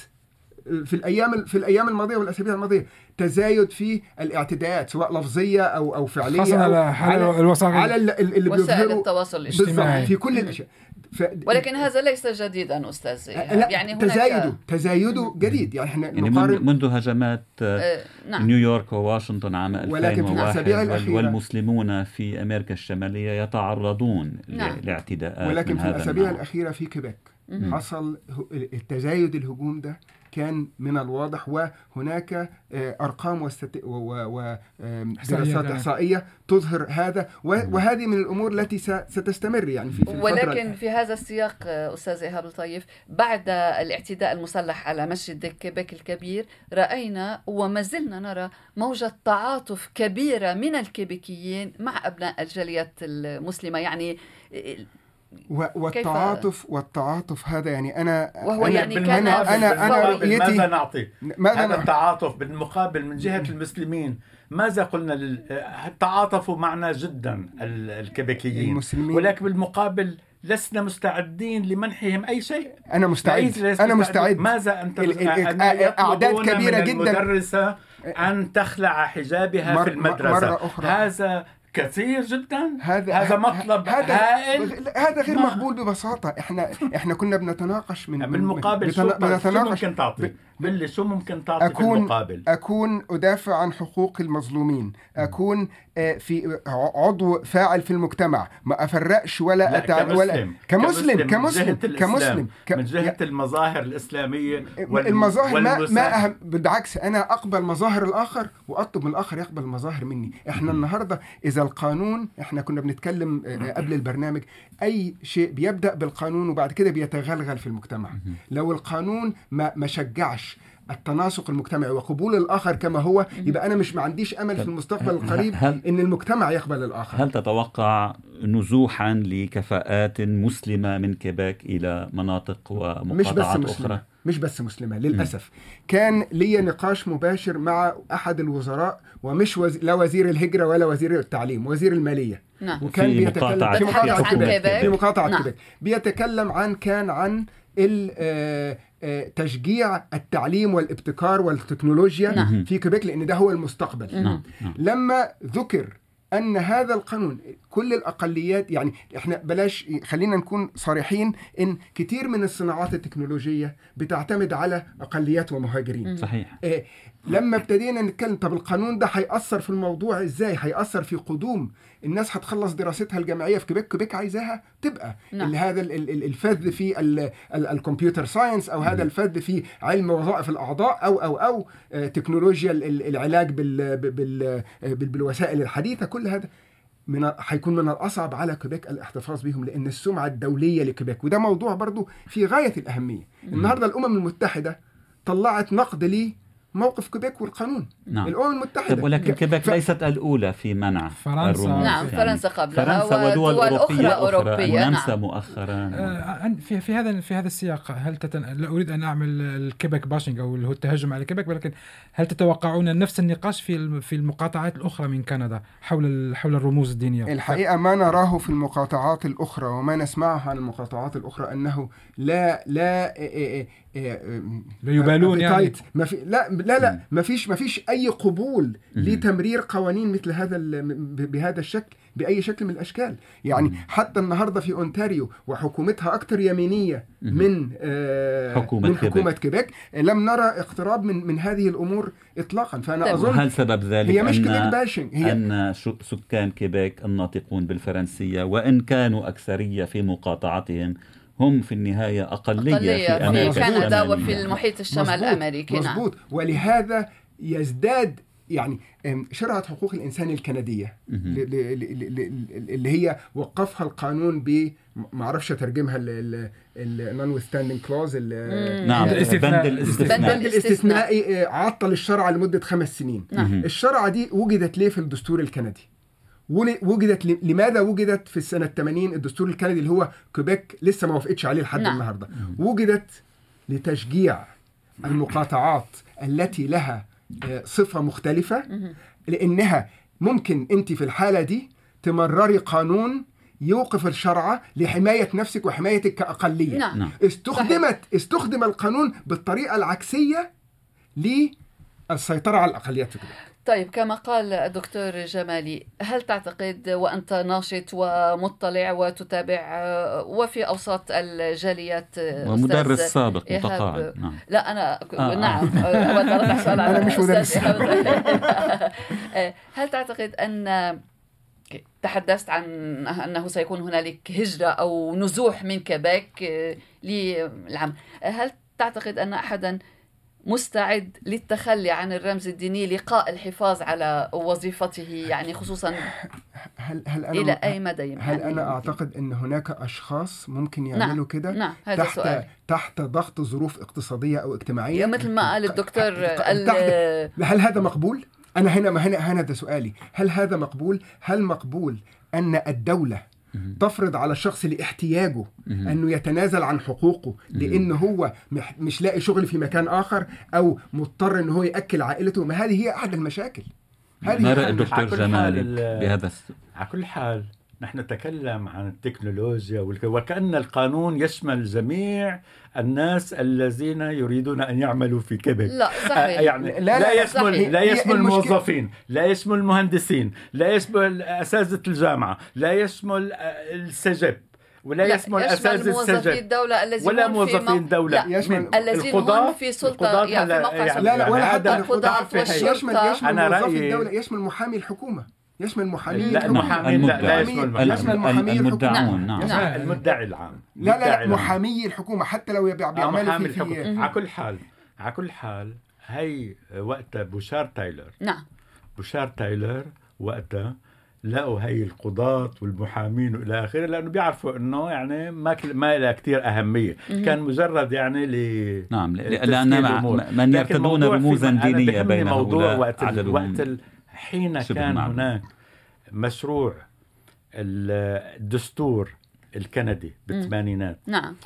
في الأيام في الأيام الماضية والأسابيع الماضية تزايد في الاعتداءات سواء لفظية أو أو فعلية خاصة على, على, الوسائل على اللي وسائل التواصل الاجتماعي. في كل الأشياء. ف... ولكن هذا ليس جديدا أستاذ يعني هناك تزايده تزايده جديد. يعني إحنا يعني نقارن منذ هجمات أه نعم. نيويورك وواشنطن عام 2001 والمسلمون في أمريكا الشمالية يتعرضون نعم. لاعتداءات ولكن في الأسابيع الأخيرة في كيبيك حصل التزايد الهجوم ده كان من الواضح وهناك آه، أرقام ودراسات إحصائية تظهر هذا وهذه من الأمور التي ستستمر يعني في, في ولكن في هذا السياق أستاذ إيهاب الطيف بعد الاعتداء المسلح على مسجد كيبيك الكبير رأينا وما زلنا نرى موجة تعاطف كبيرة من الكيبيكيين مع أبناء الجاليات المسلمة. يعني والتعاطف والتعاطف هذا يعني أنا وهو أنا يعني كان أنا أنا أنا رؤيتي ماذا نعطي؟ ماذا هذا التعاطف بالمقابل من جهة المسلمين. ماذا قلنا لل... تعاطفوا معنا جدا الكيبيكيين المسلمين ولكن بالمقابل لسنا مستعدين لمنحهم أي شيء. أنا مستعد. أنا مستعد. ماذا أنت أعداد كبيرة جدا. المدرسة أن تخلع حجابها في المدرسة مرة أخرى. هذا كثير جدا. هذا هذا مطلب هذا هائل. هذا غير مقبول ببساطة. إحنا إحنا كنا بنتناقش من بالمقابل شو, شو ممكن تعطي باللي شو ممكن تعطي أكون بالمقابل أكون أدافع عن حقوق المظلومين. أكون آه، في عضو فاعل في المجتمع. ما أفرقش ولا أتع... كمسلم. ولا كمسلم. كمسلم كمسلم, كمسلم. ك... من جهة المظاهر الإسلامية وال... المظاهر ما, ما أهم بالعكس أنا أقبل مظاهر الآخر وأطلب من الآخر يقبل مظاهر مني. إحنا النهارده إذا القانون إحنا كنا بنتكلم آه، قبل البرنامج أي شيء بيبدأ بالقانون وبعد كده بيتغلغل في المجتمع. لو القانون ما ما شجعش التناسق المجتمعي وقبول الآخر كما هو يبقى أنا مش ما عنديش أمل في المستقبل القريب هل إن المجتمع يقبل الآخر. هل تتوقع نزوحا لكفاءات مسلمة من كيباك إلى مناطق ومقاطعات مش بس أخرى؟ مش بس مسلمة للأسف. م. كان لي نقاش مباشر مع أحد الوزراء ومش وز... لا وزير الهجرة ولا وزير التعليم وزير المالية. نعم. وكان في بيتكلم مقاطعة في مقاطعة كيباك في مقاطعة نعم. كيباك بيتكلم عن كان عن آه، تشجيع التعليم والابتكار والتكنولوجيا نعم. في كيبيك لأن ده هو المستقبل نعم. نعم. لما ذكر أن هذا القانون كل الأقليات يعني إحنا بلاش خلينا نكون صريحين إن كتير من الصناعات التكنولوجية بتعتمد على أقليات ومهاجرين. صحيح. إيه لما ابتدينا نتكلم طب القانون ده هيأثر في الموضوع إزاي؟ هيأثر في قدوم؟ الناس هتخلص دراستها الجامعية في كيبيك كيبيك عايزاها تبقى. نعم. هذا الفذ في ال computer science أو هذا الفذ في علم وظائف الأعضاء أو أو أو آه، تكنولوجيا العلاج بالوسائل الحديثة كل هذا. من هيكون من الأصعب على كيبيك الاحتفاظ بهم لأن السمعة الدولية لكيبيك وده موضوع برضو في غاية الأهمية. النهارده الأمم المتحدة طلعت نقد ليه موقف كيبيك والقانون. نعم. الأمم المتحدة. ولكن كيبيك ف... ليست الأولى في منع فرنسا. الرموز. نعم يعني فرنسا قبلها فرنسا ودول, ودول أوروبية, أخرى, أوروبية. ونمسا نعم. مؤخرا. آه في في هذا في هذا السياق هل تتن... لا أريد أن أعمل ال Quebec bashing أو اللي هو التهجم على كيبك ولكن هل تتوقعون نفس النقاش في في المقاطعات الأخرى من كندا حول حول الرموز الدينية؟ الحقيقة ما نراه في المقاطعات الأخرى وما نسمعه عن المقاطعات الأخرى أنه لا لا لا يبالون يعني. ما في لا لا لا ما فيش ما فيش أي قبول لتمرير قوانين مثل هذا بهذا الشكل بأي شكل من الأشكال. يعني حتى النهارده في أونتاريو وحكومتها أكثر يمينية من آه حكومة من حكومة كيبيك لم نرى اقتراب من من هذه الأمور اطلاقا. فأنا طيب. أظن هل سبب ذلك هي مش Quebec bashing هي أن سكان كيبيك الناطقون بالفرنسية وإن كانوا أكثرية في مقاطعتهم هم في النهاية أقلية, أقلية في, أمريكا في كندا وفي المحيط الشمال الأمريكي نعم. مزبوط ولهذا يزداد يعني شرعة حقوق الإنسان الكندية اللي هي وقفها القانون ب ما أعرفش اترجمها ال notwithstanding clause نعم البند الاستثنائي آه، عطل الشرع لمدة خمس سنين. نعم. الشرعة دي وجدت ليه في الدستور الكندي؟ وجدت لماذا وجدت في السنة 80 الدستور الكندي اللي هو كوبيك لسه ما وافقتش عليه لحد نعم. النهارده وجدت لتشجيع المقاطعات التي لها آه، صفة مختلفة لأنها ممكن أنت في الحالة دي تمرري قانون يوقف الشرع لحماية نفسك وحمايتك كأقلية نعم. نعم. استخدمت. استخدم القانون بالطريقة العكسية للسيطرة على الاقليات في كوبيك طيب كما قال الدكتور جمالي هل تعتقد وأنت ناشط ومطلع وتتابع وفي أوساط الجاليات ومدرس سابق متقاعد نعم. لا أنا آه. نعم أنا مش مدرس هل تعتقد أن تحدثت عن أنه سيكون هنالك هجرة أو نزوح من كيبيك للعام هل تعتقد أن أحدا مستعد للتخلي عن الرمز الديني لقاء الحفاظ على وظيفته يعني خصوصا هل هل أنا إلى أي مدى يمكن هل أنا أعتقد أن هناك أشخاص ممكن يعملوا نعم. كده نعم. هذا تحت سؤال. تحت ضغط ظروف اقتصادية أو اجتماعية مثل ما قال الدكتور هل هذا مقبول؟ أنا هنا هنا هنا ده سؤالي هل هذا مقبول؟ هل مقبول أن الدولة تفرض على الشخص لاحتياجه أنه يتنازل عن حقوقه لأن هو مش لاقي شغل في مكان آخر أو مضطر إن هو يأكل عائلته. ما هذه هي أحد المشاكل. ما رأي الدكتور جمالي بهذا على كل حال نحن نتكلم عن التكنولوجيا وكأن القانون يشمل جميع الناس الذين يريدون أن يعملوا في كيبك لا صحيح. آه، يعني لا, لا, لا يشمل صحيح. لا يشمل الموظفين لا يشمل المهندسين لا يشمل أساتذة الجامعة لا يشمل السجب ولا يشمل أساتذة موظفي الدولة الذين ولا موظفي الدولة لا يشمل الذين هم في سلطة يعني في موقع يعني لا لا ولا حتى القضاة والشرطة يشمل يشمل موظفي الدولة يشمل محامي الحكومة. يشمل محامين لا المحامين لا, لا يشمل يشمل المدعون نعم. نعم. المدعي العام. لا لا, لا محامي الحكومة حتى لو بيعملوا في, في على كل حال على كل حال هي وقتها بوشار تايلر. نعم. بوشار تايلر وقتها لقوا هي القضاة والمحامين وإلى آخره لأنه بيعرفوا إنه يعني ما ما لها كثير أهمية، كان مجرد يعني ل نعم لأن من يرتدون رموزا دينية بين موضوع وقت وقت حين كان هناك مشروع الدستور الكندي بالثمانينات. نعم.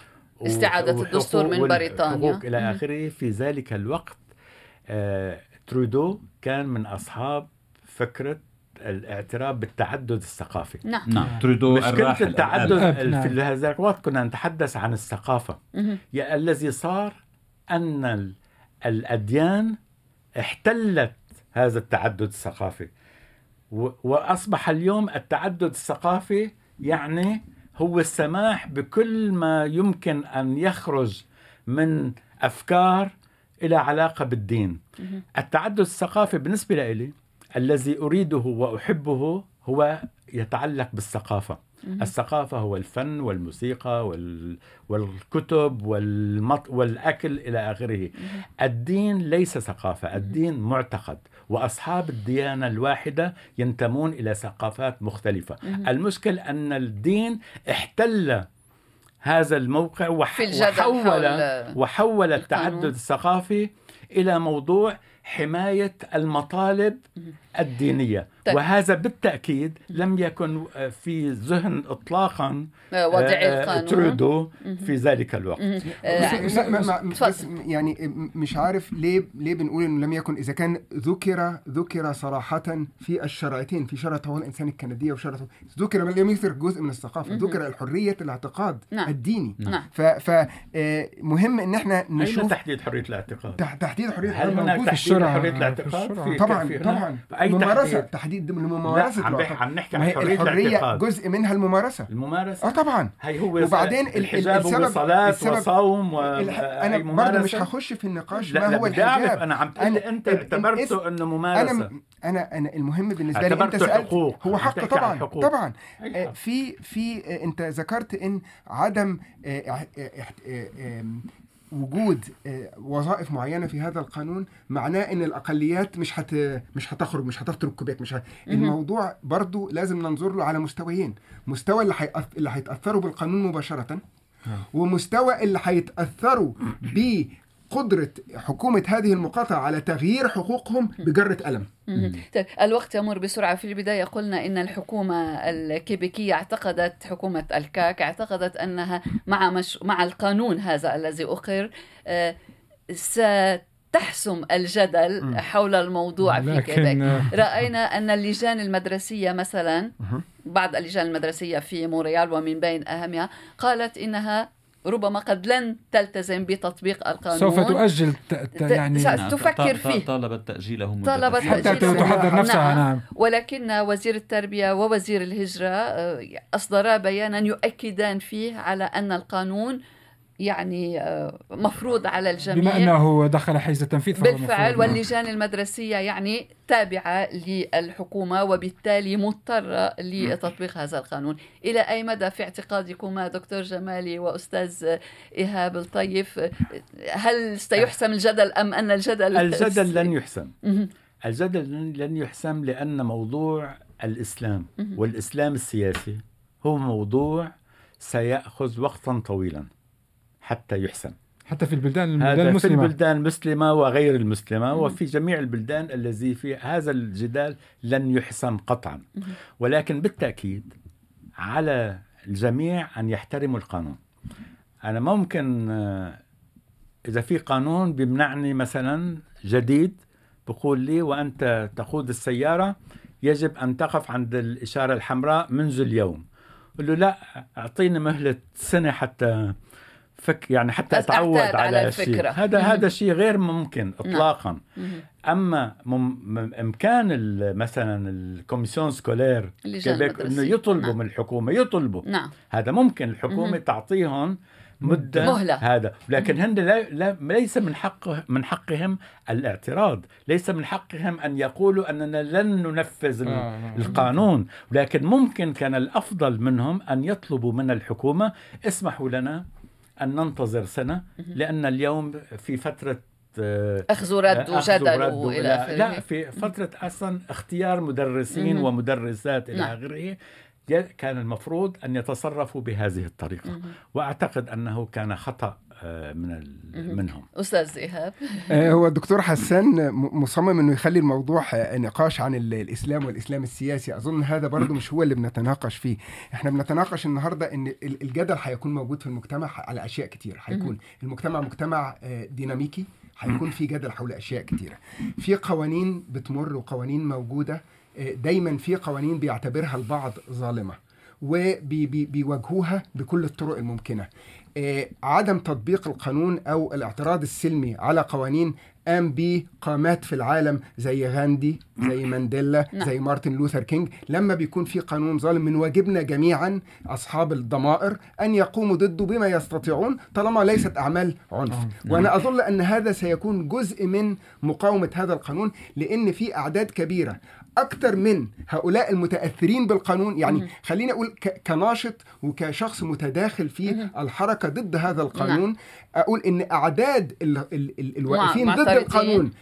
استعادة الدستور من بريطانيا. إلى آخره. في ذلك الوقت آه ترودو كان من أصحاب فكرة الاعتراف بالتعدد الثقافي. نعم. نعم. ترودو مشكلة التعدد نعم. في هذا الوقت كنا نتحدث عن الثقافة. الذي صار أن الأديان احتلت هذا التعدد الثقافي وأصبح اليوم التعدد الثقافي يعني هو السماح بكل ما يمكن أن يخرج من أفكار إلى علاقة بالدين. التعدد الثقافي بالنسبة لي الذي أريده وأحبه هو يتعلق بالثقافة. الثقافة هو الفن والموسيقى وال... والكتب والمط... والأكل إلى آخره. الدين ليس ثقافة الدين معتقد. وأصحاب الديانة الواحدة ينتمون إلى ثقافات مختلفة. المشكل أن الدين احتل هذا الموقع وح... وحول وحول التعدد الثقافي إلى موضوع حماية المطالب الدينية. طيب. وهذا بالتأكيد لم يكن في ذهن إطلاقا آه، وضع آه، القانون. ترودو في ذلك الوقت. آه، بس يعني مش عارف ليه ليه بنقول إنه لم يكن إذا كان ذكر ذكر صراحة في الشرعتين في شرعه حقوق الإنسان الكنديه وشرعه ذكر لم يذكر جزء من الثقافة ذكر الحرية الاعتقاد نعم. الديني. نعم. فمهم إن إحنا نشوف تحديد حرية الاعتقاد؟ تحديد حرية الاعتقاد هل هناك تحديد حرية الاعتقاد؟ طبعا طبعا. أي ممارسه تحديد ممارسه عم, عم نحكي عن حرية الحرية جزء منها الممارسة. الممارسة. آه طبعا. هي هو وبعدين الحجاب هو صلاه وصوم و أنا برضه مش هخش في النقاش ما هو الحجاب. أنا عم تقول أنت اعتبرته إنه ممارسة. أنا أنا أنا المهم بالنسبة لي أنت سالت حقوق. هو حق طبعا. حقوق. طبعا. آه، في في آه، أنت ذكرت إن عدم آه، وجود آه، وظائف معينة في هذا القانون معناه إن الأقليات مش هت مش هتخرج مش هتترك كوبيك مش هت... الموضوع برضو لازم ننظر له على مستويين مستوى اللي حيأث... اللي هيتأثروا بالقانون مباشرة نعم. ومستوى اللي هيتأثروا قدرة حكومة هذه المقاطعة على تغيير حقوقهم بجرة قلم طيب الوقت يمر بسرعة. في البداية قلنا إن الحكومة الكيبيكية اعتقدت حكومة الكاك اعتقدت أنها مع, مش مع القانون هذا الذي أقر آه، ستحسم الجدل حول الموضوع في كيبيك. رأينا أن اللجان المدرسية مثلا بعض اللجان المدرسية في مونريال ومن بين أهمها قالت إنها ربما قد لن تلتزم بتطبيق القانون. سوف تؤجل ت... ت... يعني تفكر فيه. طالبت تأجيله طالبت حتى تحضر نفسها نعم. نعم. ولكن وزير التربية ووزير الهجرة أصدرا بيانا يؤكدان فيه على أن القانون يعني آه، مفروض على الجميع. بما أنه دخل حيز التنفيذ بالفعل. نعم. واللجان المدرسية يعني تابعة للحكومة وبالتالي مضطرة لتطبيق هذا القانون. إلى أي مدى في اعتقادكما دكتور جمالي وأستاذ إيهاب الطيف؟ هل سيحسم الجدل أم أن الجدل الجدل لن يحسم. الجدل لن يحسم لأن موضوع الإسلام والإسلام السياسي هو موضوع سيأخذ وقتا طويلا. حتى يحسن. حتى في البلدان البلدان المسلمة في البلدان المسلمة وغير المسلمة مم. وفي جميع البلدان الذي في هذا الجدال لن يحسم قطعا. ولكن بالتأكيد على الجميع أن يحترموا القانون. أنا ممكن آه، إذا في قانون بيمنعني مثلا جديد بقول لي وأنت تقود السيارة يجب أن تقف عند الإشارة الحمراء منذ اليوم. قل له لا أعطيني مهلة سنة حتى فك يعني حتى أتعود على, على شيء. هذا هذا شيء غير ممكن نعم. اطلاقا. أما مم إمكان مثلا ال commission scolaire إنه يطلبوا نعم. من الحكومة يطلبوا. نعم. هذا ممكن الحكومة تعطيهم مدة مهلة. هذا. لكن هن لا, لا ليس من حق من حقهم الاعتراض. ليس من حقهم أن يقولوا أننا لن ننفذ آه. القانون. لكن ممكن كان الأفضل منهم أن يطلبوا من الحكومة اسمحوا لنا أن ننتظر سنة لأن اليوم في فترة أخذ ورد وجدل وإلى آخره. لا في فترة أصلا اختيار مدرسين ومدرسات إلى نعم. آخره كان المفروض أن يتصرفوا بهذه الطريقة. وأعتقد أنه كان خطأ من منهم. أستاذ إيهاب. آه، هو الدكتور حسان مصمم إنه يخلي الموضوع آه، نقاش عن الإسلام والإسلام السياسي. أظن هذا برضه مش هو اللي بنتناقش فيه. إحنا بنتناقش النهارده إن الجدل هيكون موجود في المجتمع على أشياء كتير. هيكون المجتمع مجتمع ديناميكي. هيكون في جدل حول أشياء كتيرة. في قوانين بتمر وقوانين موجودة. دايما في قوانين بيعتبرها البعض ظالمة. وبيواجهوها بكل الطرق الممكنة. آه، عدم تطبيق القانون أو الاعتراض السلمي على قوانين قام به قامات في العالم زي غاندي زي مانديلا نعم. زي مارتن لوثر كينج لما بيكون في قانون ظالم من واجبنا جميعا أصحاب الضمائر أن يقوموا ضده بما يستطيعون طالما ليست أعمال عنف نعم. وأنا أظن أن هذا سيكون جزء من مقاومة هذا القانون لأن في أعداد كبيرة أكثر من هؤلاء المتأثرين بالقانون يعني خليني أقول كناشط وكشخص متداخل في الحركة ضد هذا القانون نعم. أقول إن أعداد ال ال ال الواقفين ضد القانون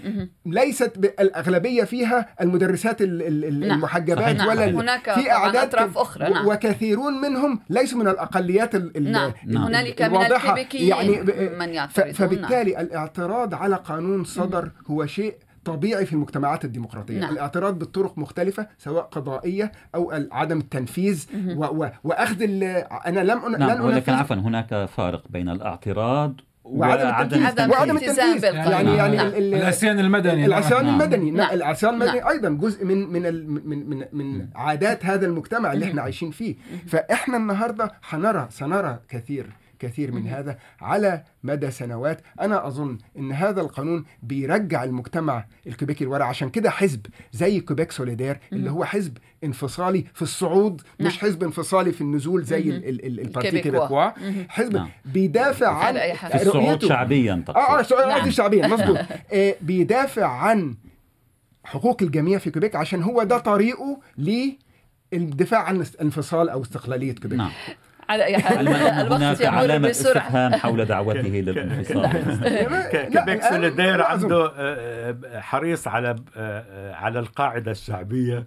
ليست الأغلبية فيها المدرسات نعم. المحجبات نعم. ولا هناك في أعداد أطراف أخرى نعم. وكثيرون منهم ليسوا من الأقليات نعم. هنالك من الكيبيكيين يعني من يعترضون فبالتالي نعم. الاعتراض على قانون صدر هو شيء طبيعي في المجتمعات الديمقراطية. نعم. الاعتراض بالطرق مختلفة سواء قضائية أو عدم التنفيذ. و و وأخذ أنا لم نعم لن ولكن عفوا هناك فارق بين الاعتراض وعدم التنفيذ. وعدم التنفيذ. يعني يعني نعم. العصيان المدني العصيان نعم. المدني. نعم. العصيان المدني نعم. أيضا جزء من من من من, من عادات هذا المجتمع اللي إحنا عايشين فيه. فإحنا النهارده حنرى سنرى كثير كثير من هذا على مدى سنوات. أنا أظن أن هذا القانون بيرجع المجتمع الكوبيكي لورا. عشان كده حزب زي Québec solidaire اللي هو حزب انفصالي في الصعود نعم. مش حزب انفصالي في النزول زي ال Parti Québécois حزب نعم. بيدافع عن الصعود شعبيا آه آه نعم. شعبيا مظبوط. آه بيدافع عن حقوق الجميع في كوبيك عشان هو ده طريقه للدفاع عن الانفصال أو استقلالية كوبيك. نعم. على اي حال الوقت يمر بسرعة. حول دعوته للانفصال. Québec solidaire عنده آه، آه، حريص على آه، على القاعدة الشعبية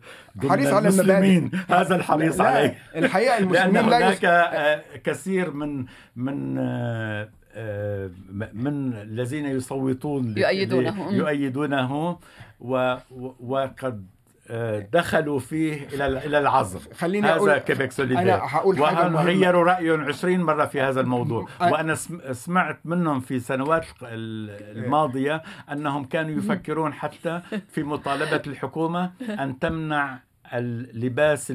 حريص على المسلمين. هذا الحريص عليه. الحقيقة المسلمين لأن هناك كثير من من من الذين يصوتون يؤيدونه. يؤيدونه وقد دخلوا فيه إلى إلى العصر. خليني هذا أقول Québec solidaire أنا هقول حاجة غيروا رأيهم 20 مرة في هذا الموضوع. وأنا سمعت منهم في السنوات الماضية أنهم كانوا يفكرون حتى في مطالبة الحكومة أن تمنع اللباس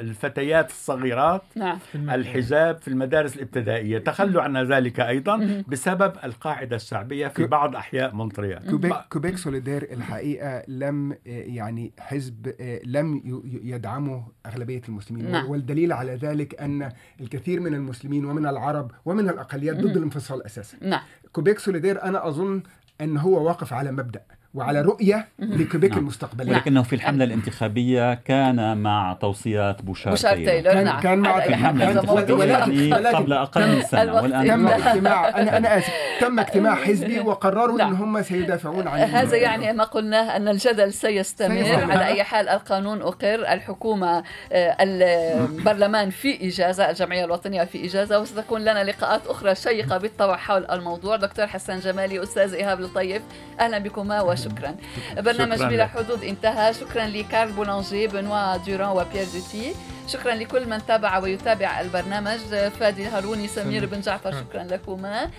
الفتيات الصغيرات نعم. الحجاب في المدارس الابتدائية. تخلوا عن ذلك أيضا بسبب القاعدة الشعبية في بعض أحياء مونتريال. كوبيك, Québec solidaire الحقيقة لم يعني حزب لم يدعمه أغلبية المسلمين. نعم. والدليل على ذلك أن الكثير من المسلمين ومن العرب ومن الأقليات ضد الانفصال أساسا. نعم. Québec solidaire أنا أظن أن هو واقف على مبدأ. وعلى رؤية لكيبيك نعم. المستقبلية. ولكنه في الحملة الانتخابية كان مع توصيات بوشار, بوشار تايلور. كان, نعم. كان مع الحملة الانتخابية. قبل أقل من سنة والآن تم اجتماع أنا أنا آسف. تم اجتماع حزبي وقرروا نعم. أن هم سيدافعون عن هذا يعني ما قلناه أن الجدل سيستمر, سيستمر. على أي حال. القانون أقر. الحكومة آه، البرلمان في إجازة الجمعية الوطنية في إجازة وستكون لنا لقاءات أخرى شيقة بالطبع حول الموضوع. دكتور حسن جمالي أستاذ إيهاب الطيب أهلا بكما شكرا. برنامج بلا حدود انتهى. شكرا لكارل بولانجي بنوا دوران وبيير دوتي. شكرا لكل من تابع ويتابع البرنامج. فادي هاروني سمير بن جعفر شكرا لكما.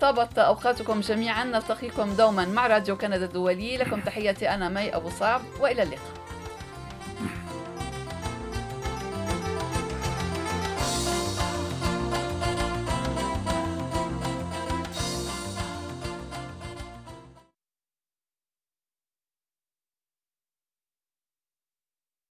طابت أوقاتكم جميعا. نلتقيكم دوما مع راديو كندا الدولي. لكم تحياتي أنا مي أبو صعب وإلى اللقاء.